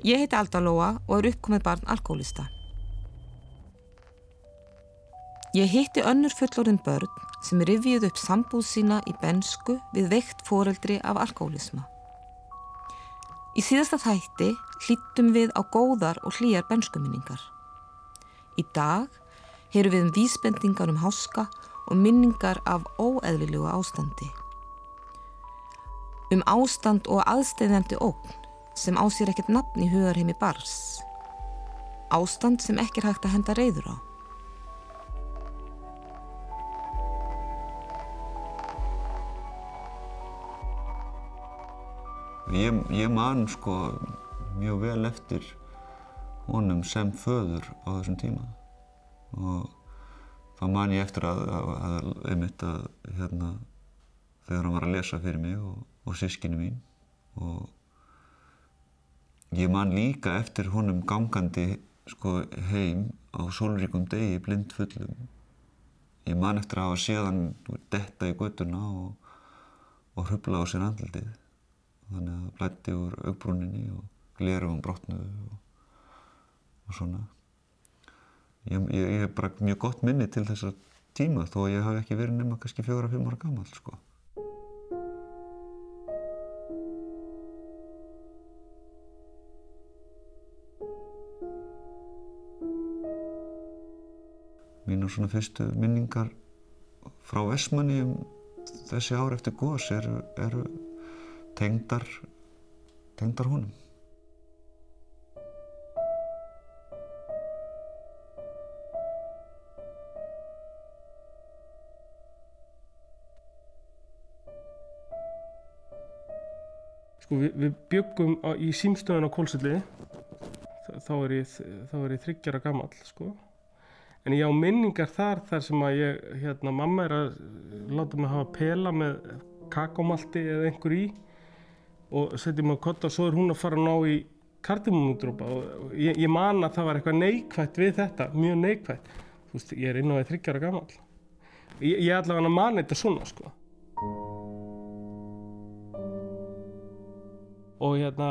Ég heiti Alda Lóa og er uppkomið barn alkoholista. Ég hitti önnur fullorðin börn sem rivjuð upp sambúð sína í bensku við veikt foreldri af alkoholisma. Í síðasta þætti hlýttum við á góðar og hlýjar benskuminningar. Í dag heyru við um vísbendingar um háska og minningar af óeðlilegu ástandi. Um ástand og aðstæðandi ógn sem á sér ekkert nafn í hugarheimi bars. Ástand sem ekki er hægt að henda reyður á. Ég, ég man sko mjög vel eftir honum sem föður á þessum tíma og þá man ég eftir að, að, að einmitt að hérna þegar hann var að lesa fyrir mig og, og sískinu mín og ég man líka eftir honum gangandi sko heim á sólríkum degi blind fullum ég man eftir að hafa séðan detta í göttuna og, og hrubla á sér andlitið þannig að blætti úr augbrúninni og glerugum brotnuðu og, og svona. Ég, hef bara mjög gott minni til þessar tíma þó að ég hafi ekki verið nema kannski fjóra-fimm ára gammal sko. Mínar svona fyrstu minningar frá Vestmanni um þessi ár eftir gós eru, eru tengdar, tengdar honum. Sko við, við byggum í símstöðun á Kólsulli, þá er ég, ég þryggjara gammal sko. En ég á minningar þar þar sem að ég, hérna, mamma er að láta mig hafa pela með kakómalti eða einhver í og setjum mig á kotta og svo er hún að fara að ná í kardimumundrópa og ég, ég man að það var eitthvað neikvægt við þetta, mjög neikvægt. Þú veist, ég er inn á því þryggjara gammal. Ég, ég er allavega að man þetta svona, sko. Og hérna,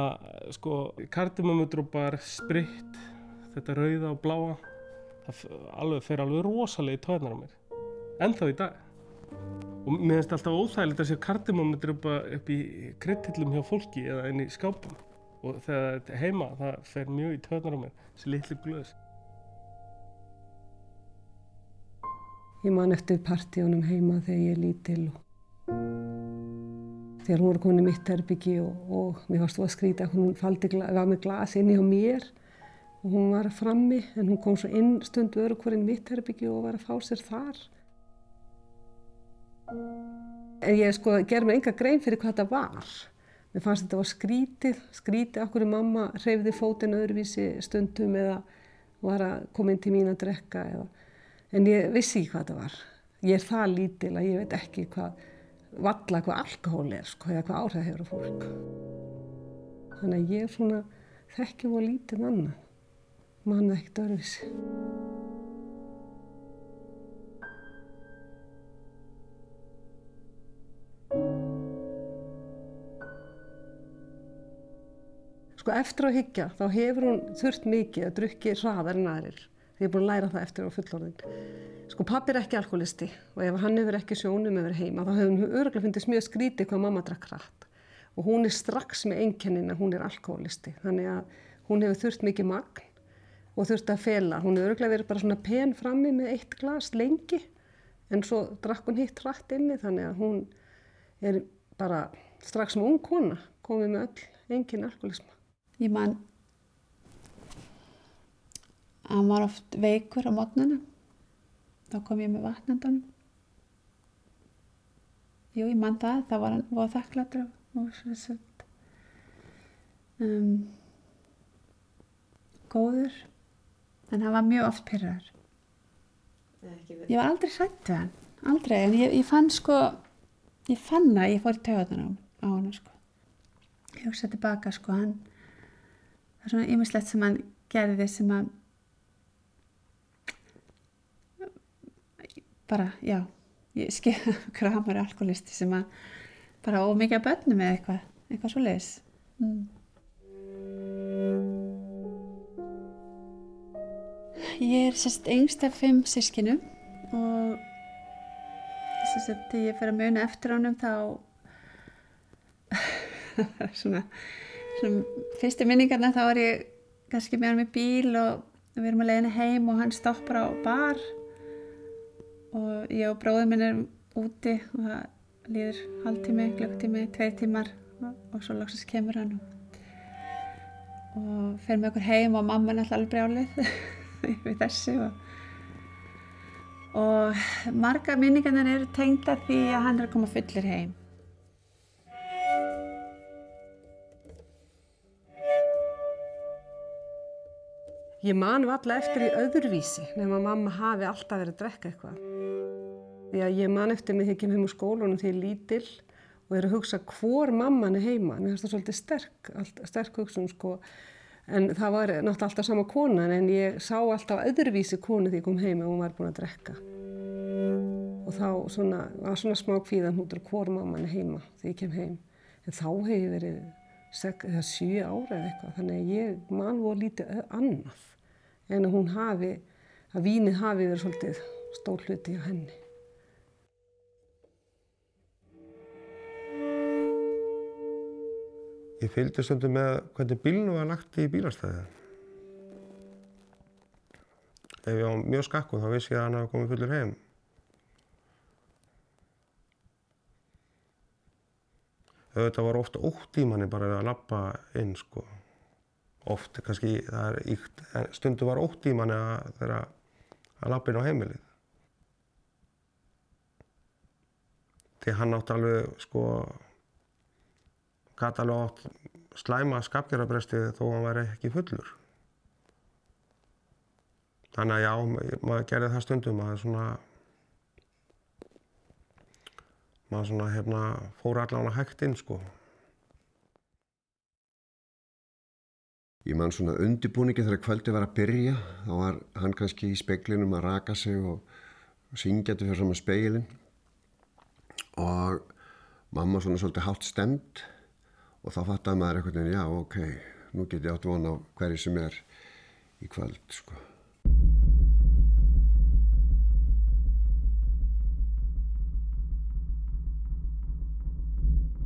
sko, kardimumundrópar, spritt, þetta rauða og bláa, alveg, fer alveg rosalega í tóðnar á mér. Ennþá í dag. Og mér finnst alltaf óþægilegt að sé kardimómetri upp, upp í kryddhillum hjá fólki eða inn í skápum. Og þegar þetta er heima það fer mjög í töðnar á mér þessi litlu glöðs Ég man eftir partíunum heima þegar ég er lítil og þegar hún var komin í mitt herbyggi og, og mér varst þú að skrýta hún faldi, var með glas inni á mér og hún var frammi en hún kom svo inn stundu öru hverjum mitt herbyggi og var að fá sér þar En ég sko ger mér enga grein fyrir hvað þetta var. Mér fannst þetta var skrítið, skrítið okkur í mamma hreyfði fótinn öðruvísi stundum eða var að koma inn til mín að drekka eða. En ég vissi ekki hvað þetta var. Ég er það lítil að ég veit ekki hvað, valla hvað alkohól er sko eða hvað áhrif hefur á fólk. Þannig að ég er svona þekkjum og lítið annað. Manna ekkert öðruvísi. Sko eftir að higgja þá hefur hún þurft mikið að drukki hraðar en aðrir. Ég er búin að læra það eftir á fullorðin. Sko pappi er ekki alkoholisti og ef hann hefur ekki sjónum yfir heima þá hefur hún öruglega fundist mjög skrítið hvað mamma drakk hratt. Og hún er strax með einkennin að hún er alkoholisti. Þannig að hún hefur þurft mikið magn og þurft að fela. Hún hefur öruglega verið bara svona pen frammi með eitt glas lengi en svo drakk hún hitt hratt inni þannig að hún er bara strax með ung kona komið með öll engin alkoholisma. Ég man að hann var oft veikur á mótnana. Þá kom ég með vatnandanum. Jú, ég man það. Það var hann voða þakklatur og svo svolít. Um, góður. En hann var mjög oft pyrrar. Ég var aldrei hrætt við hann. Aldrei. En ég, ég fann sko, ég fann að ég fór í töðunar á, hann sko. Ég hugsa tilbaka sko, hann það er svona ymmislegt sem hann gerði sem að bara, já ég skil okkur að hann var alkoholisti sem að bara ómikið að bönnu með eitthvað eitthvað svo leis mm. Ég er sérst yngst af fimm sískinum og sérst þegar ég fer að muna eftir honum þá svona, svona fyrstu minningarna þá er ég kannski með hann með bíl og við erum að leiðina heim og hann stoppar á bar og ég og bróðum minn erum úti og það líður hálftími, klukktími, tveir tímar og svo lóksast kemur hann og, og fer með okkur heim og mamma er alltaf alveg brjálið við þessu og, og marga minningarnir eru tengda því að hann er að koma fullir heim Ég man valla eftir í öðruvísi nema að mamma hafi alltaf verið að drekka eitthvað. Því að ég man eftir mig þegar ég kem heim úr skólunum því ég er lítill og er að hugsa hvor mamman er heima. Mér finnst það svolítið sterk, sterk hugsun sko. En það var náttúrulega alltaf sama konan en ég sá alltaf öðruvísi konu því ég kom heim og hún var búin að drekka. Og þá svona, var svona smá kvíðan hútur hvor mamman er heima þegar ég kem heim. En þá hef ég verið sjö ára eða eitthvað þannig að ég man voru lítið annað en að hún hafi, að vínið hafi verið svolítið stór hluti á henni. Ég fylgdi stundum með hvernig bílnu var lagt í bílastæði. Ef ég var mjög skakkuð þá vissi ég að hann hafi komið fullur heim. Þetta var ofta ótt í manni bara að lappa inn sko. Oft, kannski, það er íkt, en stundu var ótt í manni að, þeirra, að lappa inn á heimilið. Því hann átti alveg, sko, gæti alveg átt slæma skapgjarabresti þó að hann væri ekki fullur. Þannig að já, maður gerði það stundum að svona maður svona hérna fór allavega hægt inn sko. Ég man svona undirbúningi þegar kvöldi var að byrja þá var hann kannski í speiklinum að raka sig og, og syngja þetta fyrir saman speilin og mamma svona svolítið hátt stemt og þá fattaði maður einhvern veginn já ok, nú get ég átt vona á hverju sem er í kvöld sko.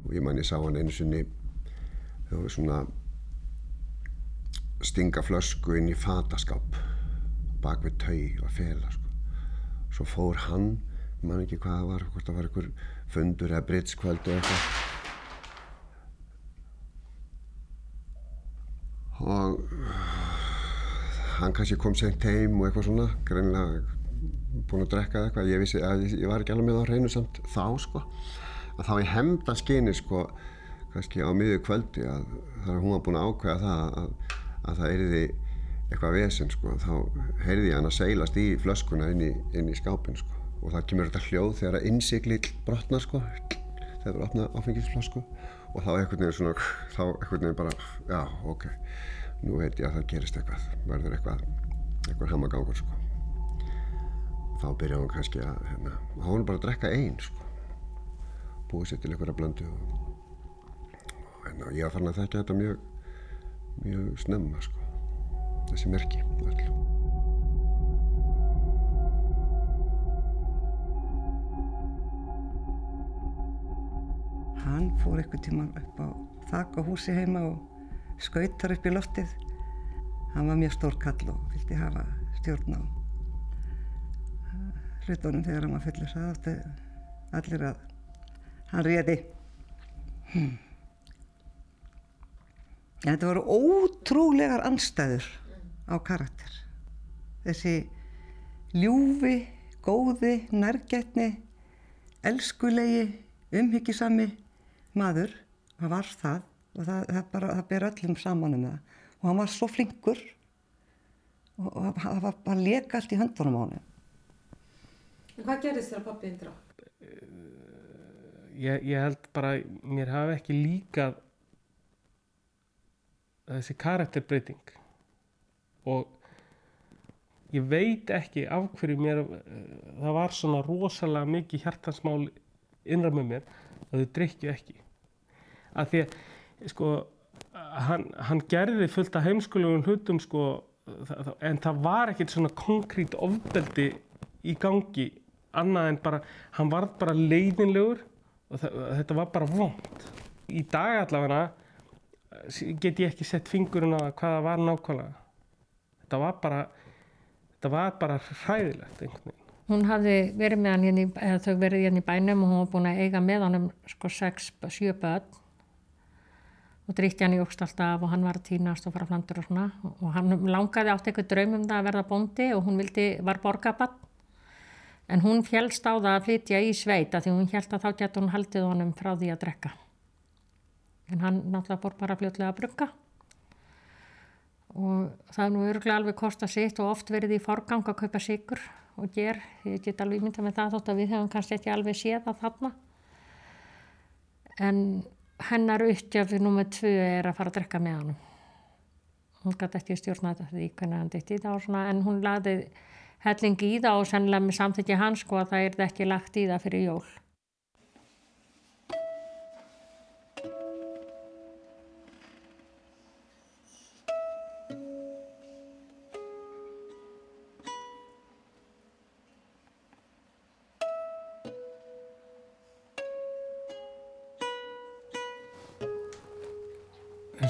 og ég man ég sá hann einu sinni þau var svona stinga flösku inn í fataskáp bak við tau og fela sko. svo fór hann ég man ekki hvað það var hvort það var einhver fundur eða britskvöld og eitthvað og hann kannski kom sent heim og eitthvað svona greinlega búinn að drekka eitthvað. Ég vissi að ég, ég var ekki alveg með á hreinu samt þá sko. Að þá í hemda skyni sko kannski á miðju kvöldi að þar hún var búin að ákveða það að, að það erði eitthvað vesen sko þá heyrði ég hann að seilast í flöskuna inn í, inn í skápin sko. Og það kemur þetta hljóð þegar að innsikli brotnar sko þegar það er opnað áfengisflösku. Og þá einhvern veginn svona þá einhvern veginn bara já ok nú veit ég að það gerist eitthvað verður eitthvað eitthvað hamagangur sko. Þá byrjaði hann kannski að hérna, var bara að drekka einn sko. Búið sér til einhverja blöndu og, hérna, ég að þekka þetta mjög mjög snemma sko. Þessi merki öll. Hann fór eitthvað tíma upp á þak á húsi heima og skautar upp í loftið. Hann var mjög stór kall og vildi hafa stjórn á hlutunum þegar hann var fullur. Það átti allir að hann réði. Hmm. Þetta voru ótrúlegar anstæður á karakter. Þessi ljúfi, góði, nærgætni, elskulegi, umhyggisami maður, það var það og það, það, bara, það ber öllum saman um það og hann var svo flinkur og, og það var bara leka allt í höndunum á hann. En hvað gerðist þegar pappið drakk? Ég, ég held bara, mér hafi ekki líkað þessi karakterbreyting og ég veit ekki af hverju mér það var svona rosalega mikið hjartansmál innra með mér að þau drikkju ekki að því að sko hann, hann gerði fullt af heimskulegum hlutum sko en það var ekkert svona konkrét ofbeldi í gangi annað en bara, hann var bara leiðinlegur og það, þetta var bara vond. Í dag allavega get ég ekki sett fingurinn á hvað það var nákvæmlega. Þetta var bara, þetta var bara hræðilegt einhvern veginn. Hún hafði verið með hann hérna, í, þau verið hérna í bænum og hún var búin að eiga með hann um sko 6-7 börn og dríkti hann í ógst alltaf og hann var að týnast og fara flandur og svona. Og hann langaði átt eitthvað draum um það að verða bóndi og hún vildi, var borgabann en hún fjælst á það að flytja í sveita því hún held að þá gett hún haldið honum frá því að drekka. En hann náttúrulega bor bara fljóðlega að brugga. Og það er nú öruglega alveg kosta sitt og oft verið í forgang að kaupa sigur og ger, ég get alveg mynda með það þótt að við hefum kannski ekki alveg séð það þarna. En hennar uppgjöf nummið tvö er að fara að drekka með hann hún gæti ekki stjórna þetta því hvernig hann ditt í það og svona en hún laði helling í það og sennilega með samþykja hans sko að það er ekki lagt í það fyrir jól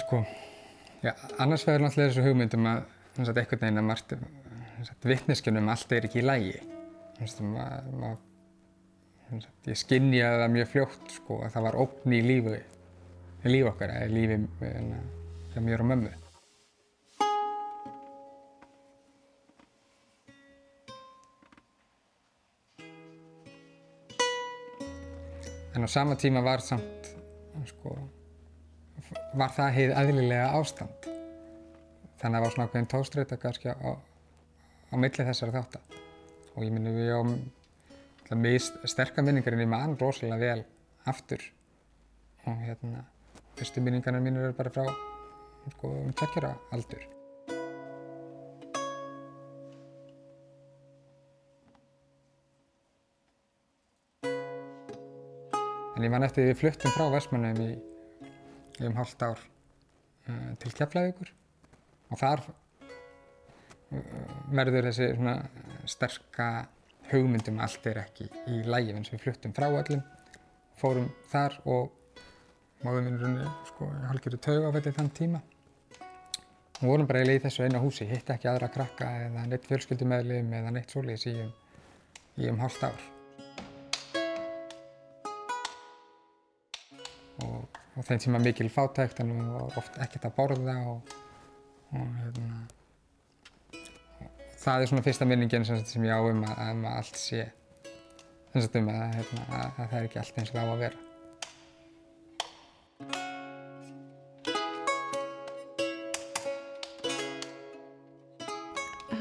sko, já, annars vegar náttúrulega þessu hugmyndum að einhvern veginn að margt vittneskjunum allt er ekki í lægi. Mað, mað, sagt, ég skinnjaði það mjög fljótt sko, að það var ópn í lífi, lífi okkar, eða lífi hjá mér og mömmu. En á sama tíma var samt, sko, var það heið aðlilega ástand. Þannig að það var svona ákveðin tóstreita kannski á, á milli þessara þáttar. Og ég minni við á mjög sterkar minningarinn í mann rosalega vel aftur. Og hérna, fyrstu minningarnir mínir eru bara frá sko, um tveggjara aldur. En ég man eftir því við fluttum frá Vestmannum í um hálft ár uh, til Keflavíkur. Og þar uh, verður þessi svona sterka hugmyndum allt er ekki í lægi eins og við fluttum frá öllum. Fórum þar og máðum við runni sko hálfgerðu taugafætti þann tíma. Og vorum bara eiginlega í þessu eina húsi hitt ekki aðra krakka eða neitt fjölskyldumæðlim eða neitt svoleiðis í um, í um hálft ár og þeim tíma mikil fátækt en við varum oft ekkert að borða og, og hérna. Það er svona fyrsta minningin sem, sem ég á um að, að allt sé sem sagt um að, hérna, að, að það er ekki allt eins og það á að vera.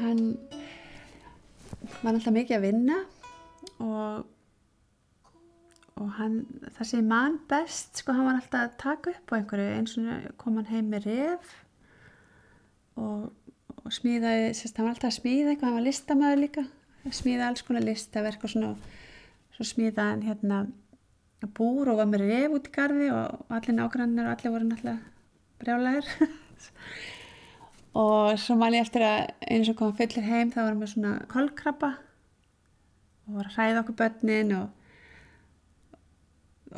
Hann var alltaf mikið að vinna og hann, það sem mann best sko, hann var alltaf að taka upp á einhverju eins og kom hann heim með ref og, og smíðaði, sérst, hann var alltaf að smíða eitthvað, hann var listamæður líka smíða alls konar listaverk og svona svo smíða hann hérna búr og var með ref út í gardi og allir nágrannir og allir voru náttúrulega brjálæðir. Og svo ég eftir að eins og koma fullir heim þá var hann með svona kolkrabba og var að hræða okkur börnin og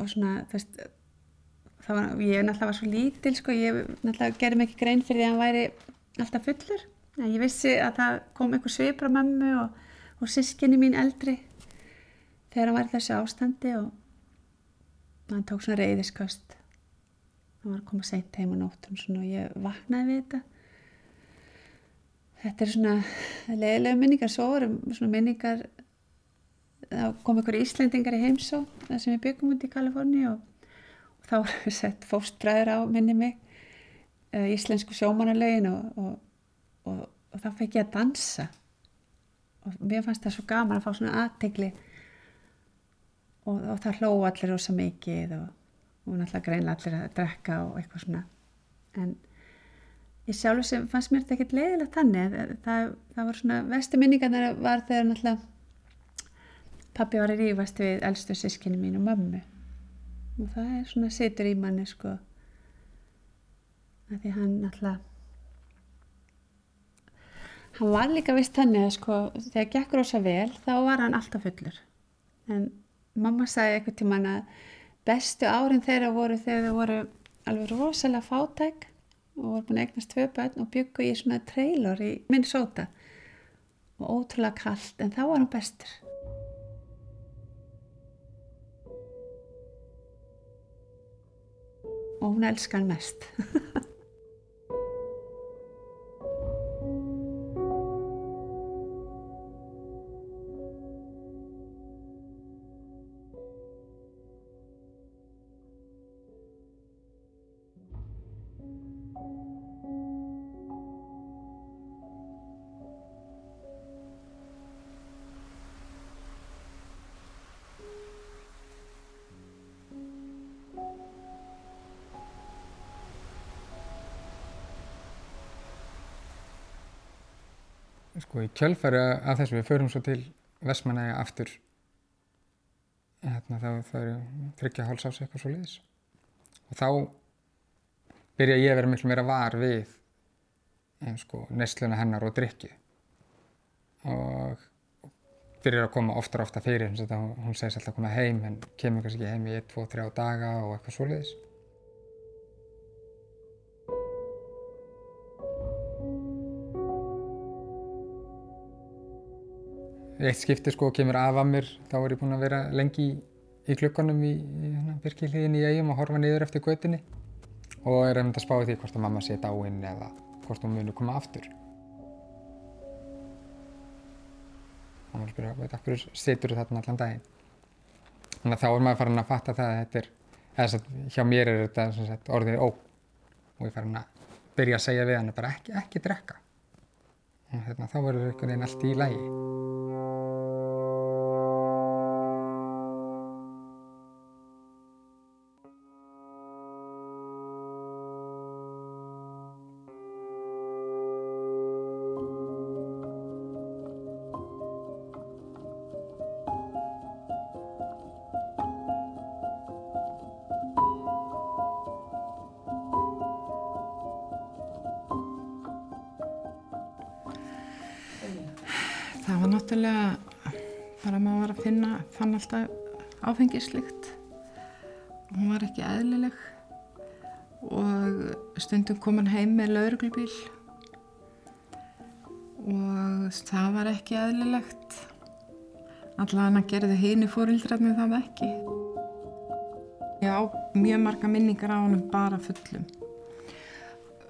og svona, veist var, ég náttúrulega var svo lítil sko, ég náttúrulega gerði ekki grein fyrir því að hann væri alltaf fullur. Ég vissi að það kom einhver svipur á mömmu og, og sískinni mín eldri þegar hann var í þessu ástandi og hann tók svona reyðisköst hann var að koma seint heim á nóttum svona, og ég vaknaði við þetta. Þetta er svona leiðilega minningar, svo svona minningar þá kom einhverju Íslendingar í heimsó þar sem við byggum út í Kaliforni og, og þá voru við sett fóstbræður á minni mig uh, íslensku sjómanarlegin og, og, og þá fekk ég að dansa. Og mér fannst það svo gaman að fá svona aðtegli og það hlóðu allir rosa mikið og náttúrulega greinlega allir að drekka og eitthvað svona. En ég sjálfur sem fannst mér þetta ekkert leiðilegt þannig. Það, það voru svona vestu minningar var þegar náttúrulega Pappi var að rífast við eldstu sískinni mín og mömmu. Og það er svona situr í manni sko. Að því hann alltaf hann var líka vist þannig að sko þegar gekk rosa vel þá var hann alltaf fullur. En mamma sagði eitthvað tíman að bestu árin þeirra voru þegar þau voru alveg rosalega fátæk og voru búin að eignast tvö börn og byggu í svona trailer í Minnesota. Og ótrúlega kallt en þá var hann bestur og hún elskar hann mest sko í kjölfæri af þessu við förum svo til Vestmanæja aftur. Hérna, þá, þá er þryggja háls ás eitthvað svo leiðis og þá byrja ég að vera miklu meira var við um, sko, nesluna hennar og drikki og byrjar að koma oftar og oftar fyrir hún segist alltaf að koma heim en kemur kannski heim í 1, 2, 3 daga og eitthvað svo leiðis eitt skipti sko kemur af að mér þá er ég búinn að vera lengi í, í klukkanum í, í hérna, virkilíðinni í eigum og horfa niður eftir götinni og er einmitt að spá því hvort að mamma sé dáinn eða hvort hún muni koma aftur. Maður spyrja, veit, af hverju situr þarna allan daginn? Þannig að þá er maður farin að fatta það að þetta er eða þess að hjá mér er þetta sagt, orðið ó og ég farin að byrja að segja við hann bara ekki, ekki drekka. Og hérna, þá verður einhvern veginn allt í lægi Náttúrulega bara maður var að finna, fann alltaf áfengislikt. Hún var ekki eðlileg og stundum kom hann heim með lauruglubíl og það var ekki eðlilegt. Allavega hann gerði hini fórildrætni það ekki. Ég á mjög marga minningar á hann bara fullum.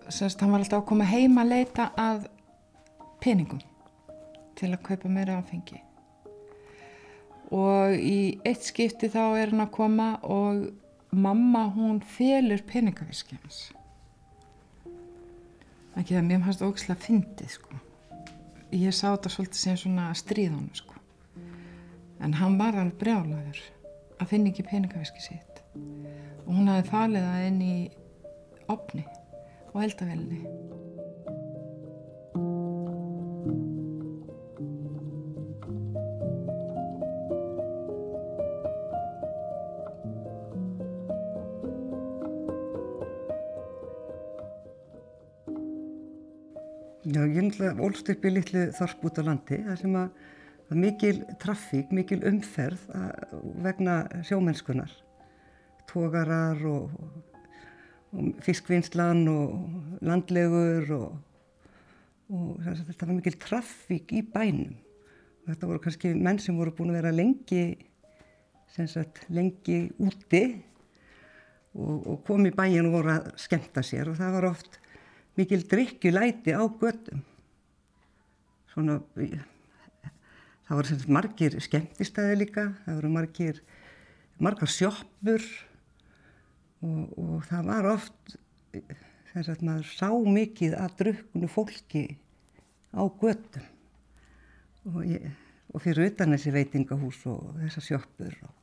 Sérst, hann var alltaf að koma heim að leita að peningum til að kaupa meira áfengi. Og í eitt skipti þá er hann að koma og mamma hún felur peningaviski hans. Ekki það mér fannst ógislega fyndið sko. Ég sá þetta svolítið sem svona stríð honum sko. En hann var alveg brjálaður að finna ekki peningaviski sitt. Og hún hafði falið það inn í opni og eldavelinni náttúrulega ólst upp í litlu þorp út á landi þar sem að, mikil traffík, mikil umferð vegna sjómennskunar. Tógarar og, og fiskvinnslan og landlegur og, og þetta var mikil traffík í bænum. Og þetta voru kannski menn sem voru búin að vera lengi, sagt, lengi úti og, og kom í bæin og voru að skemta sér og það var oft mikil drikkjulæti á göttum. Svona, það voru sem margir skemmtistæði líka, það voru margir, margar sjoppur og, og það var oft, þess að maður sá mikið að drukknu fólki á göttum og, ég, og fyrir utan þessi veitingahús og þessar sjoppur og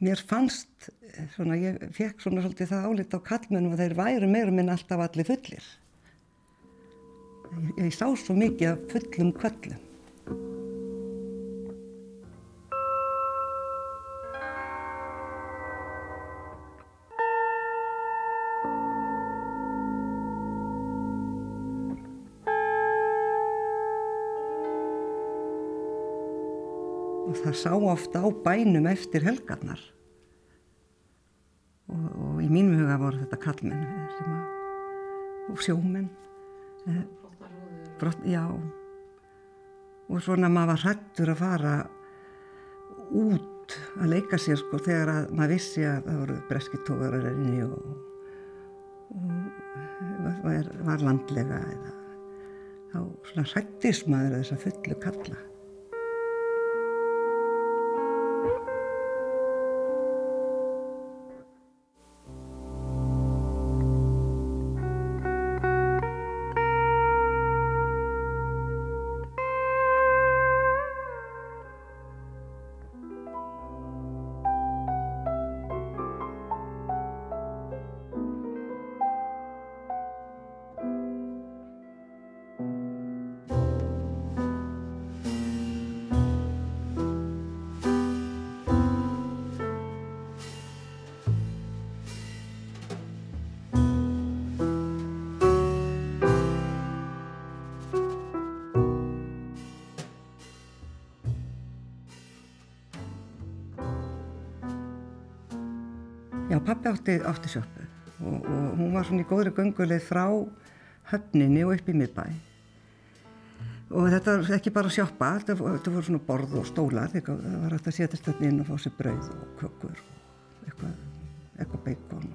mér fannst, svona, ég fekk svona svolítið það álit á kallmennum að þeir væru meirum en alltaf allir fullir ég, ég sá svo mikið af fullum kvöllum. Og það sá ofta á bænum eftir helgarnar. Og, og í mínum huga voru þetta kallmenn eh, sem að, og sjómenn. Eh, Brott, já. Og svona maður var hrættur að fara út að leika sér sko þegar að maður vissi að það voru breskitóðurar inni og, og var, var landlega eða þá svona hrættist maður þess að fullu kalla. Pappi átti, átti sjöppu og, og hún var svona í góðri gönguleið frá höfninni og upp í miðbæ. Og þetta var ekki bara sjoppa, þetta, voru svona borð og stólar, það var hægt að setjast þarna inn og fá sér brauð og kökur og eitthvað, eitthvað beikon.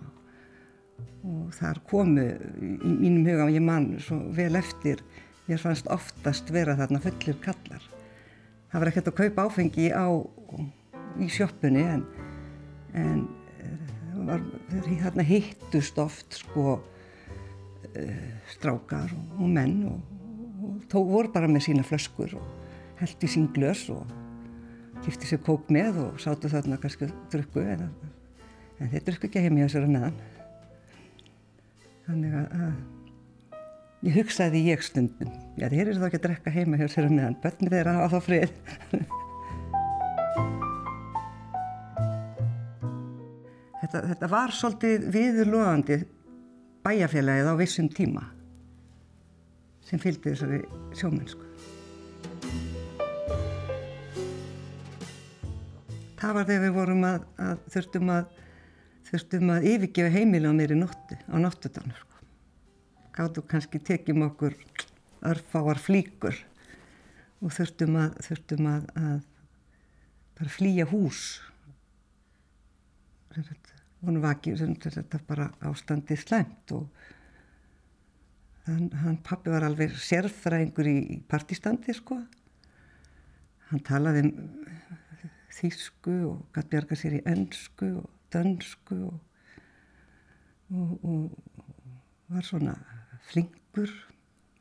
Og, þar komu í mínum huga, og ég man svo vel eftir, ég fannst oftast vera þarna fullir kallar. Það var ekkert að kaupa áfengi á, í sjoppunni en, en þarna hittust oft sko uh, strákar og, menn og, og tó voru bara með sína flöskur og heldi sín glös og kifti sér kók með og sátu þarna kannski drukku en, en þeir drukku ekki heim í þessari neðan. Þannig að, að ég hugsaði ég stundum já þeir eru þá ekki að drekka heima hjá þessari neðan börnir þeirra hafa þá frið Þetta, þetta var svolítið viðurlóðandi bæjarfélagið á vissum tíma sem fylgdi þessari sjómennsku. Það var þegar við vorum að, að þurftum að þurftum að yfirgefa heimili á mér í nóttu, á nóttudanur. Sko. Gáttu kannski tekjum okkur örfáar flíkur og þurftum að, þurftum að, að bara flýja hús hún vakið þetta bara ástandið slæmt og hann, hann pappi var alveg sérfræðingur í, partistandi sko. Hann talaði um þýsku og gæti bjarga sér í ennsku og dönsku og, og, og var svona flinkur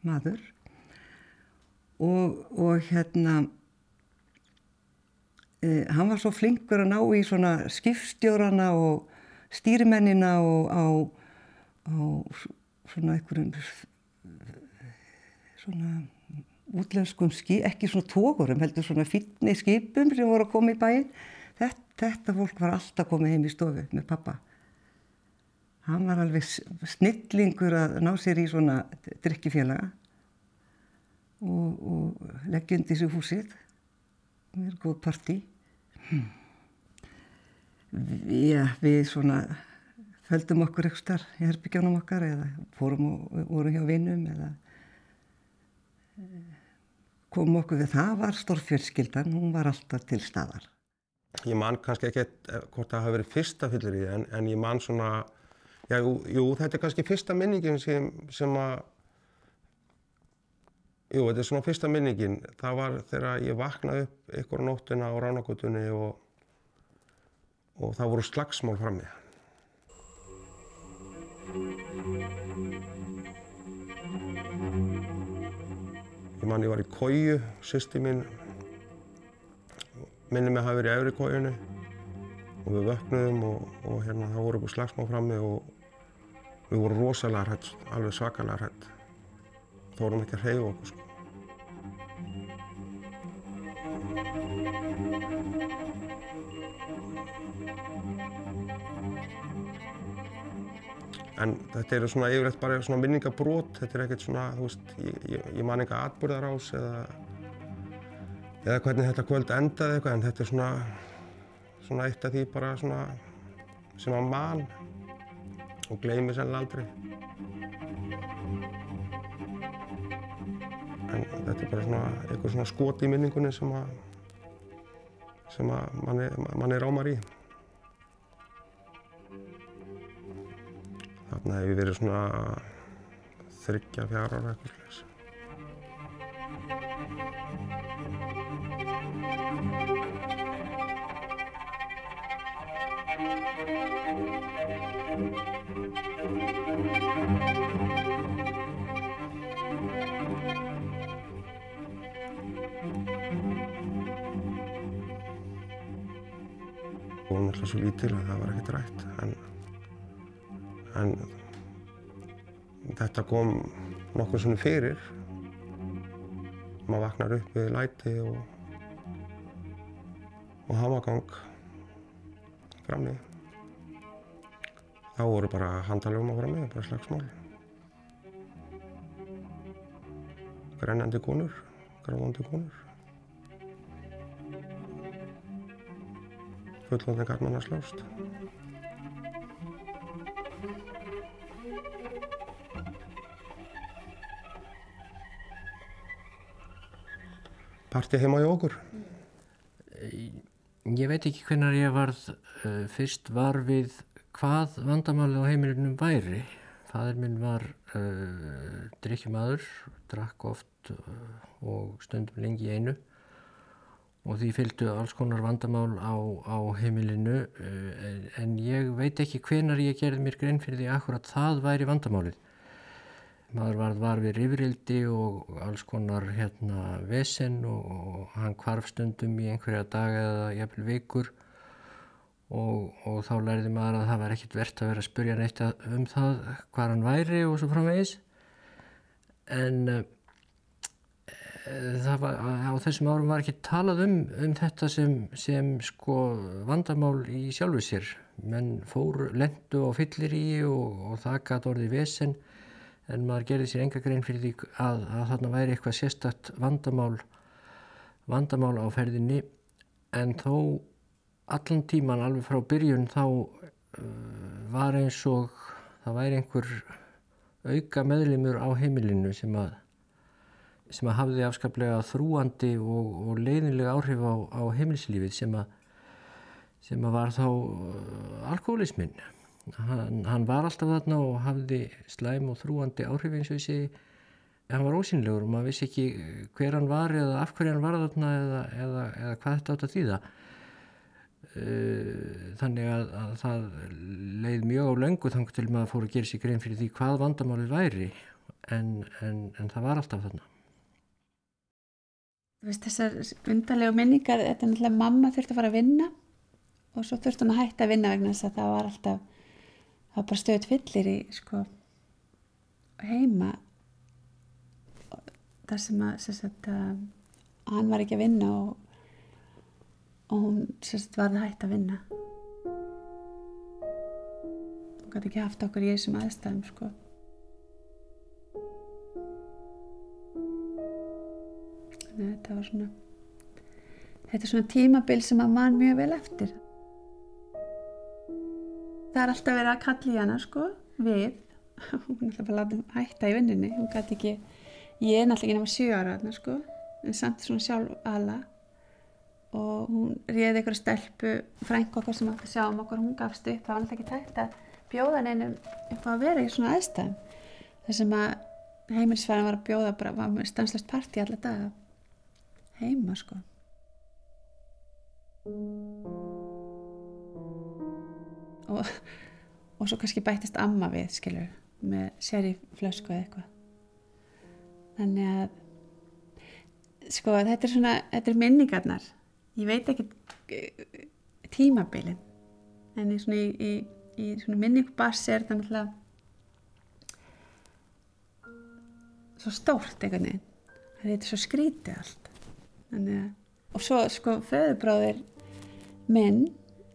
maður. Og, og hérna hann var svo flinkur að ná í svona skipstjórana og stýrimennina og á, á svona einhverjum svona útlenskum skip, ekki svona tókurum, heldur svona fyrni skipum sem voru að koma í bæinn. Þetta, þetta fólk var alltaf komið heim í stofu með pappa. Hann var alveg snillingur að ná sér í svona drikkifélaga og, og leggja undir sér húsið. Það er góð partí. Hmm. Já, við svona földum okkur eitthvað starf í herbyggjónum okkar eða fórum og vorum hjá vinnum eða kom okkur við það var stórfjölskyldan, hún var alltaf til staðar. Ég man kannski ekki hvort það hafi verið fyrsta fyllir í en, en ég man svona, já, jú, þetta er kannski fyrsta minningin sem, sem að, jú, þetta er svona fyrsta minningin. Það var þegar ég vaknaði upp ykkur á nóttina á ránagutunni og, og það voru slagsmál frammi. Ég man ég var í kóju, sýsti mín minni mig að hafa verið í efri kójunni og við vöknuðum og, og hérna það voru eitthvað slagsmá frammi og við vorum rosalega hrætt, alveg svakalega hrætt. Þá vorum ekki að hreyfa okkur sko. En þetta eru svona yfirleitt bara svona minningabrót, þetta er ekkert svona, þú veist, ég, ég, ég man eitthvað atbyrðarás eða, eða hvernig þetta kvöld endaði eitthvað en þetta er svona, svona eitt af því bara svona sem að man og gleymi sennilega aldrei. En þetta er bara svona eitthvað svona skot í minningunni sem að sem að manni, manni rámar í. Þarna hef ég verið svona þryggja, fjara ára eitthvað lítil að það var ekkert rætt en, en þetta kom nokkur svona fyrir. Maður vaknar upp við læti og, og hamagang framni. Þá voru bara handalögum að fara með, bara slagsmál. Grennandi konur, gráðandi konur. Fullóðin garmann að slást. Parti heima hjá okkur. Ég veit ekki hvernar ég varð uh, fyrst var við hvað vandamálið á heimilinum væri. Fadur minn var uh, drikkjumadur, drakk oft uh, og stundum lengi í einu og því fylgdu alls konar vandamál á, á heimilinu en, en ég veit ekki hvenar ég gerði mér grein fyrir því akkurat það væri vandamálið. Maður var, var við rifrildi og alls konar hérna vesen og, og hann kvarf stundum í einhverja daga eða jafnvel vikur og, og þá lærði maður að það var ekkert verðt að vera að spurja neitt um það hvað hann væri og svo framvegis. En það var, á þessum árum var ekki talað um, um þetta sem, sem sko vandamál í sjálfu sér. Menn fór, lendu og fyllir í og, og það gæti orðið vesen en maður gerði sér enga grein fyrir því að, að þarna væri eitthvað sérstakt vandamál, vandamál á ferðinni en þó allan tíman alveg frá byrjun þá uh, var eins og það væri einhver auka meðlimur á heimilinu sem að, sem að hafði afskaplega þrúandi og, og leiðinlega áhrif á, á heimilslífið sem að, sem að var þá uh, alkoholisminn. Hann, hann var alltaf þarna og hafði slæm og þrúandi áhrif eins og þessi hann var ósynlegur og maður vissi ekki hver hann var eða af hverju hann var þarna eða, eða, eða hvað þetta átt að þýða. Þannig að, að það leið mjög á löngu þannig til maður fór að gera sér grein fyrir því hvað vandamálið væri. En, en, en það var alltaf þarna veist þessar undarlegu minningar þetta er náttúrulega mamma þurfti að fara að vinna og svo þurfti hann að hætta að vinna vegna þess að það var alltaf það var bara stöðut fyllir í sko heima. Þar sem að, sagt, að hann var ekki að vinna og, og hún sagt, var það hægt að vinna. Hún gæti ekki haft okkur í þessum aðstæðum sko þannig að þetta var svona þetta er svona tímabil sem að mann mjög vel eftir. Það er alltaf verið að kalla í hana sko við. Hún er alltaf bara láta hætta í vinninni hún gæti ekki, ég er náttúrulega ekki nema 7 ára þarna sko, en samt svona sjálf ala. Og hún réði einhverja stelpu frænk okkar sem átti að sjá um okkur hún gafst upp, það var alltaf ekki tægt að bjóða neinum eitthvað að vera í svona aðstæðum. Þar sem að heimilisfæðan var að bjóða bara, var stanslust partí alla daga heima sko og, og svo kannski bættist amma við, skilur, með sér í flösku eða eitthvað. Þannig að, sko, þetta er svona, þetta er minningarnar. Ég veit ekki tímabilin, en í svona, í, í, í svona minningbassi er þetta náttúrulega svo stórt veginn. Þetta er svo skrítið allt. Þannig, og svo sko föðurbráðir minn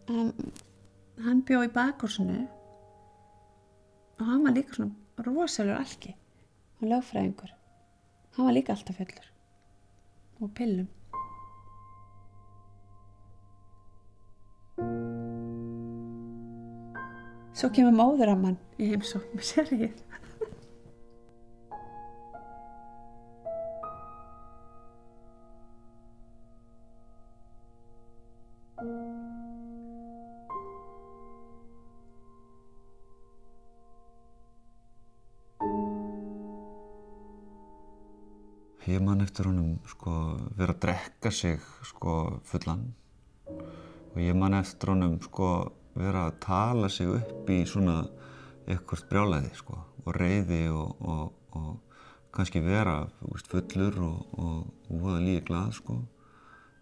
hann, hann bjó í bakursinu og hann var líka svona rosalur algi og lögfræðingur. Hann var líka alltaf fellur og pillum. Svo kemur móður að mann í heimsókn með sérrið sko vera að drekka sig sko fullan. Og ég man eftir honum sko vera að tala sig upp í svona eitthvað brjálæði sko og reyði og, og, og kannski vera veist, fullur og, voða líka glað sko.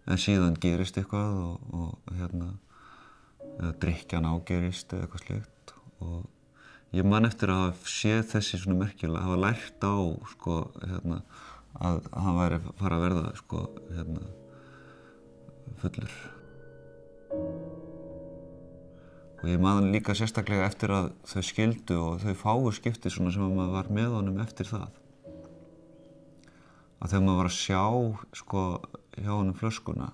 En síðan gerist eitthvað og, og hérna drikjan ágerist eða eitthvað slikt og ég man eftir að hafa séð þessi svona merkjulega, hafa lært á sko hérna að hann væri að fara að verða sko hérna fullur. Og ég maður líka sérstaklega eftir að þau skildu og þau fáu skipti svona sem að maður var með honum eftir það. Að þegar maður var að sjá sko hjá honum flöskuna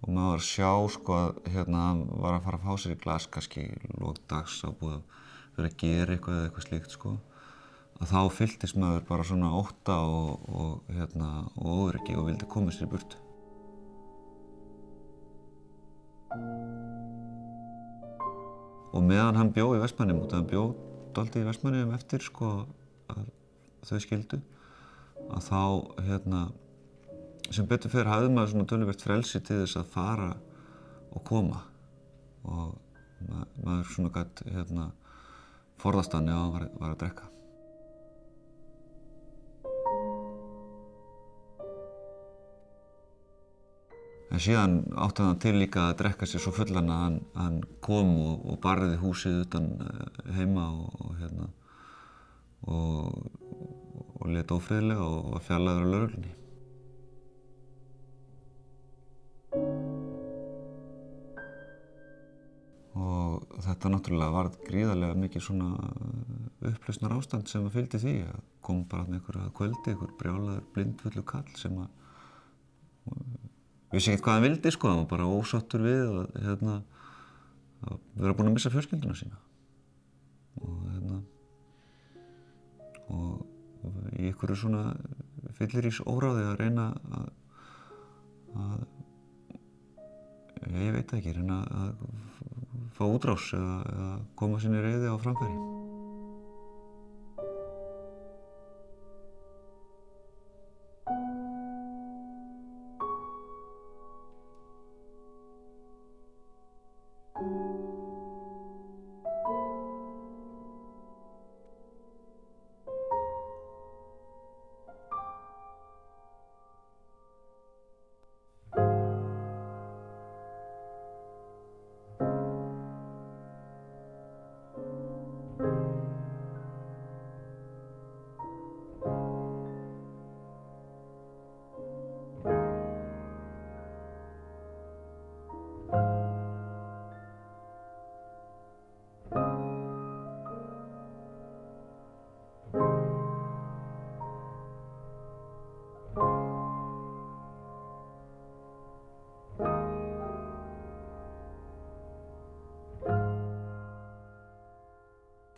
og maður var að sjá sko að hérna hann var að fara að fá sér í glas kannski lókdags á búið að vera að gera eitthvað eða eitthvað slíkt sko að þá fylltist maður bara svona ótta og, og, hérna, og óöryggi og vildi koma sér í burtu. Og meðan hann bjó í Vestmannum, út af hann bjó doldi í Vestmannum eftir sko að þau skildu, að þá hérna, sem betur fyrir hafði maður svona töluvert frelsi til þess að fara og koma og maður svona gætt hérna, forðast hann ef hann var, var að drekka. En síðan átti hann til líka að drekka sér svo fullan að hann, hann kom og, og barði húsið utan heima og, og hérna og, og leti ófriðilega og var fjallaður á lauruglunni. Og þetta náttúrulega var gríðarlega mikið svona upplösnar ástand sem fylgdi því að kom bara einhver að kvöldi, einhver brjálaður blindfullu kall sem að vissi ekkert hvað hann vildi sko, hann var bara ósattur við að, hérna, að vera búinn að missa fjölskylduna sína og hérna og í ykkur svona fyllir ís óráði að reyna að, að ég veit ekki, reyna að fá útrás eða, eða koma sinni reyði á framfæri.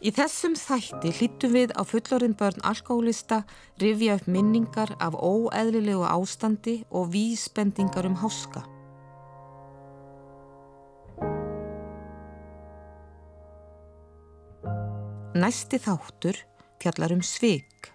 Í þessum þætti hlýttum við á fullorðin börn alkohólista rifja upp minningar af óeðlilegu ástandi og vísbendingar um háska. Næsti þáttur fjallar um svik.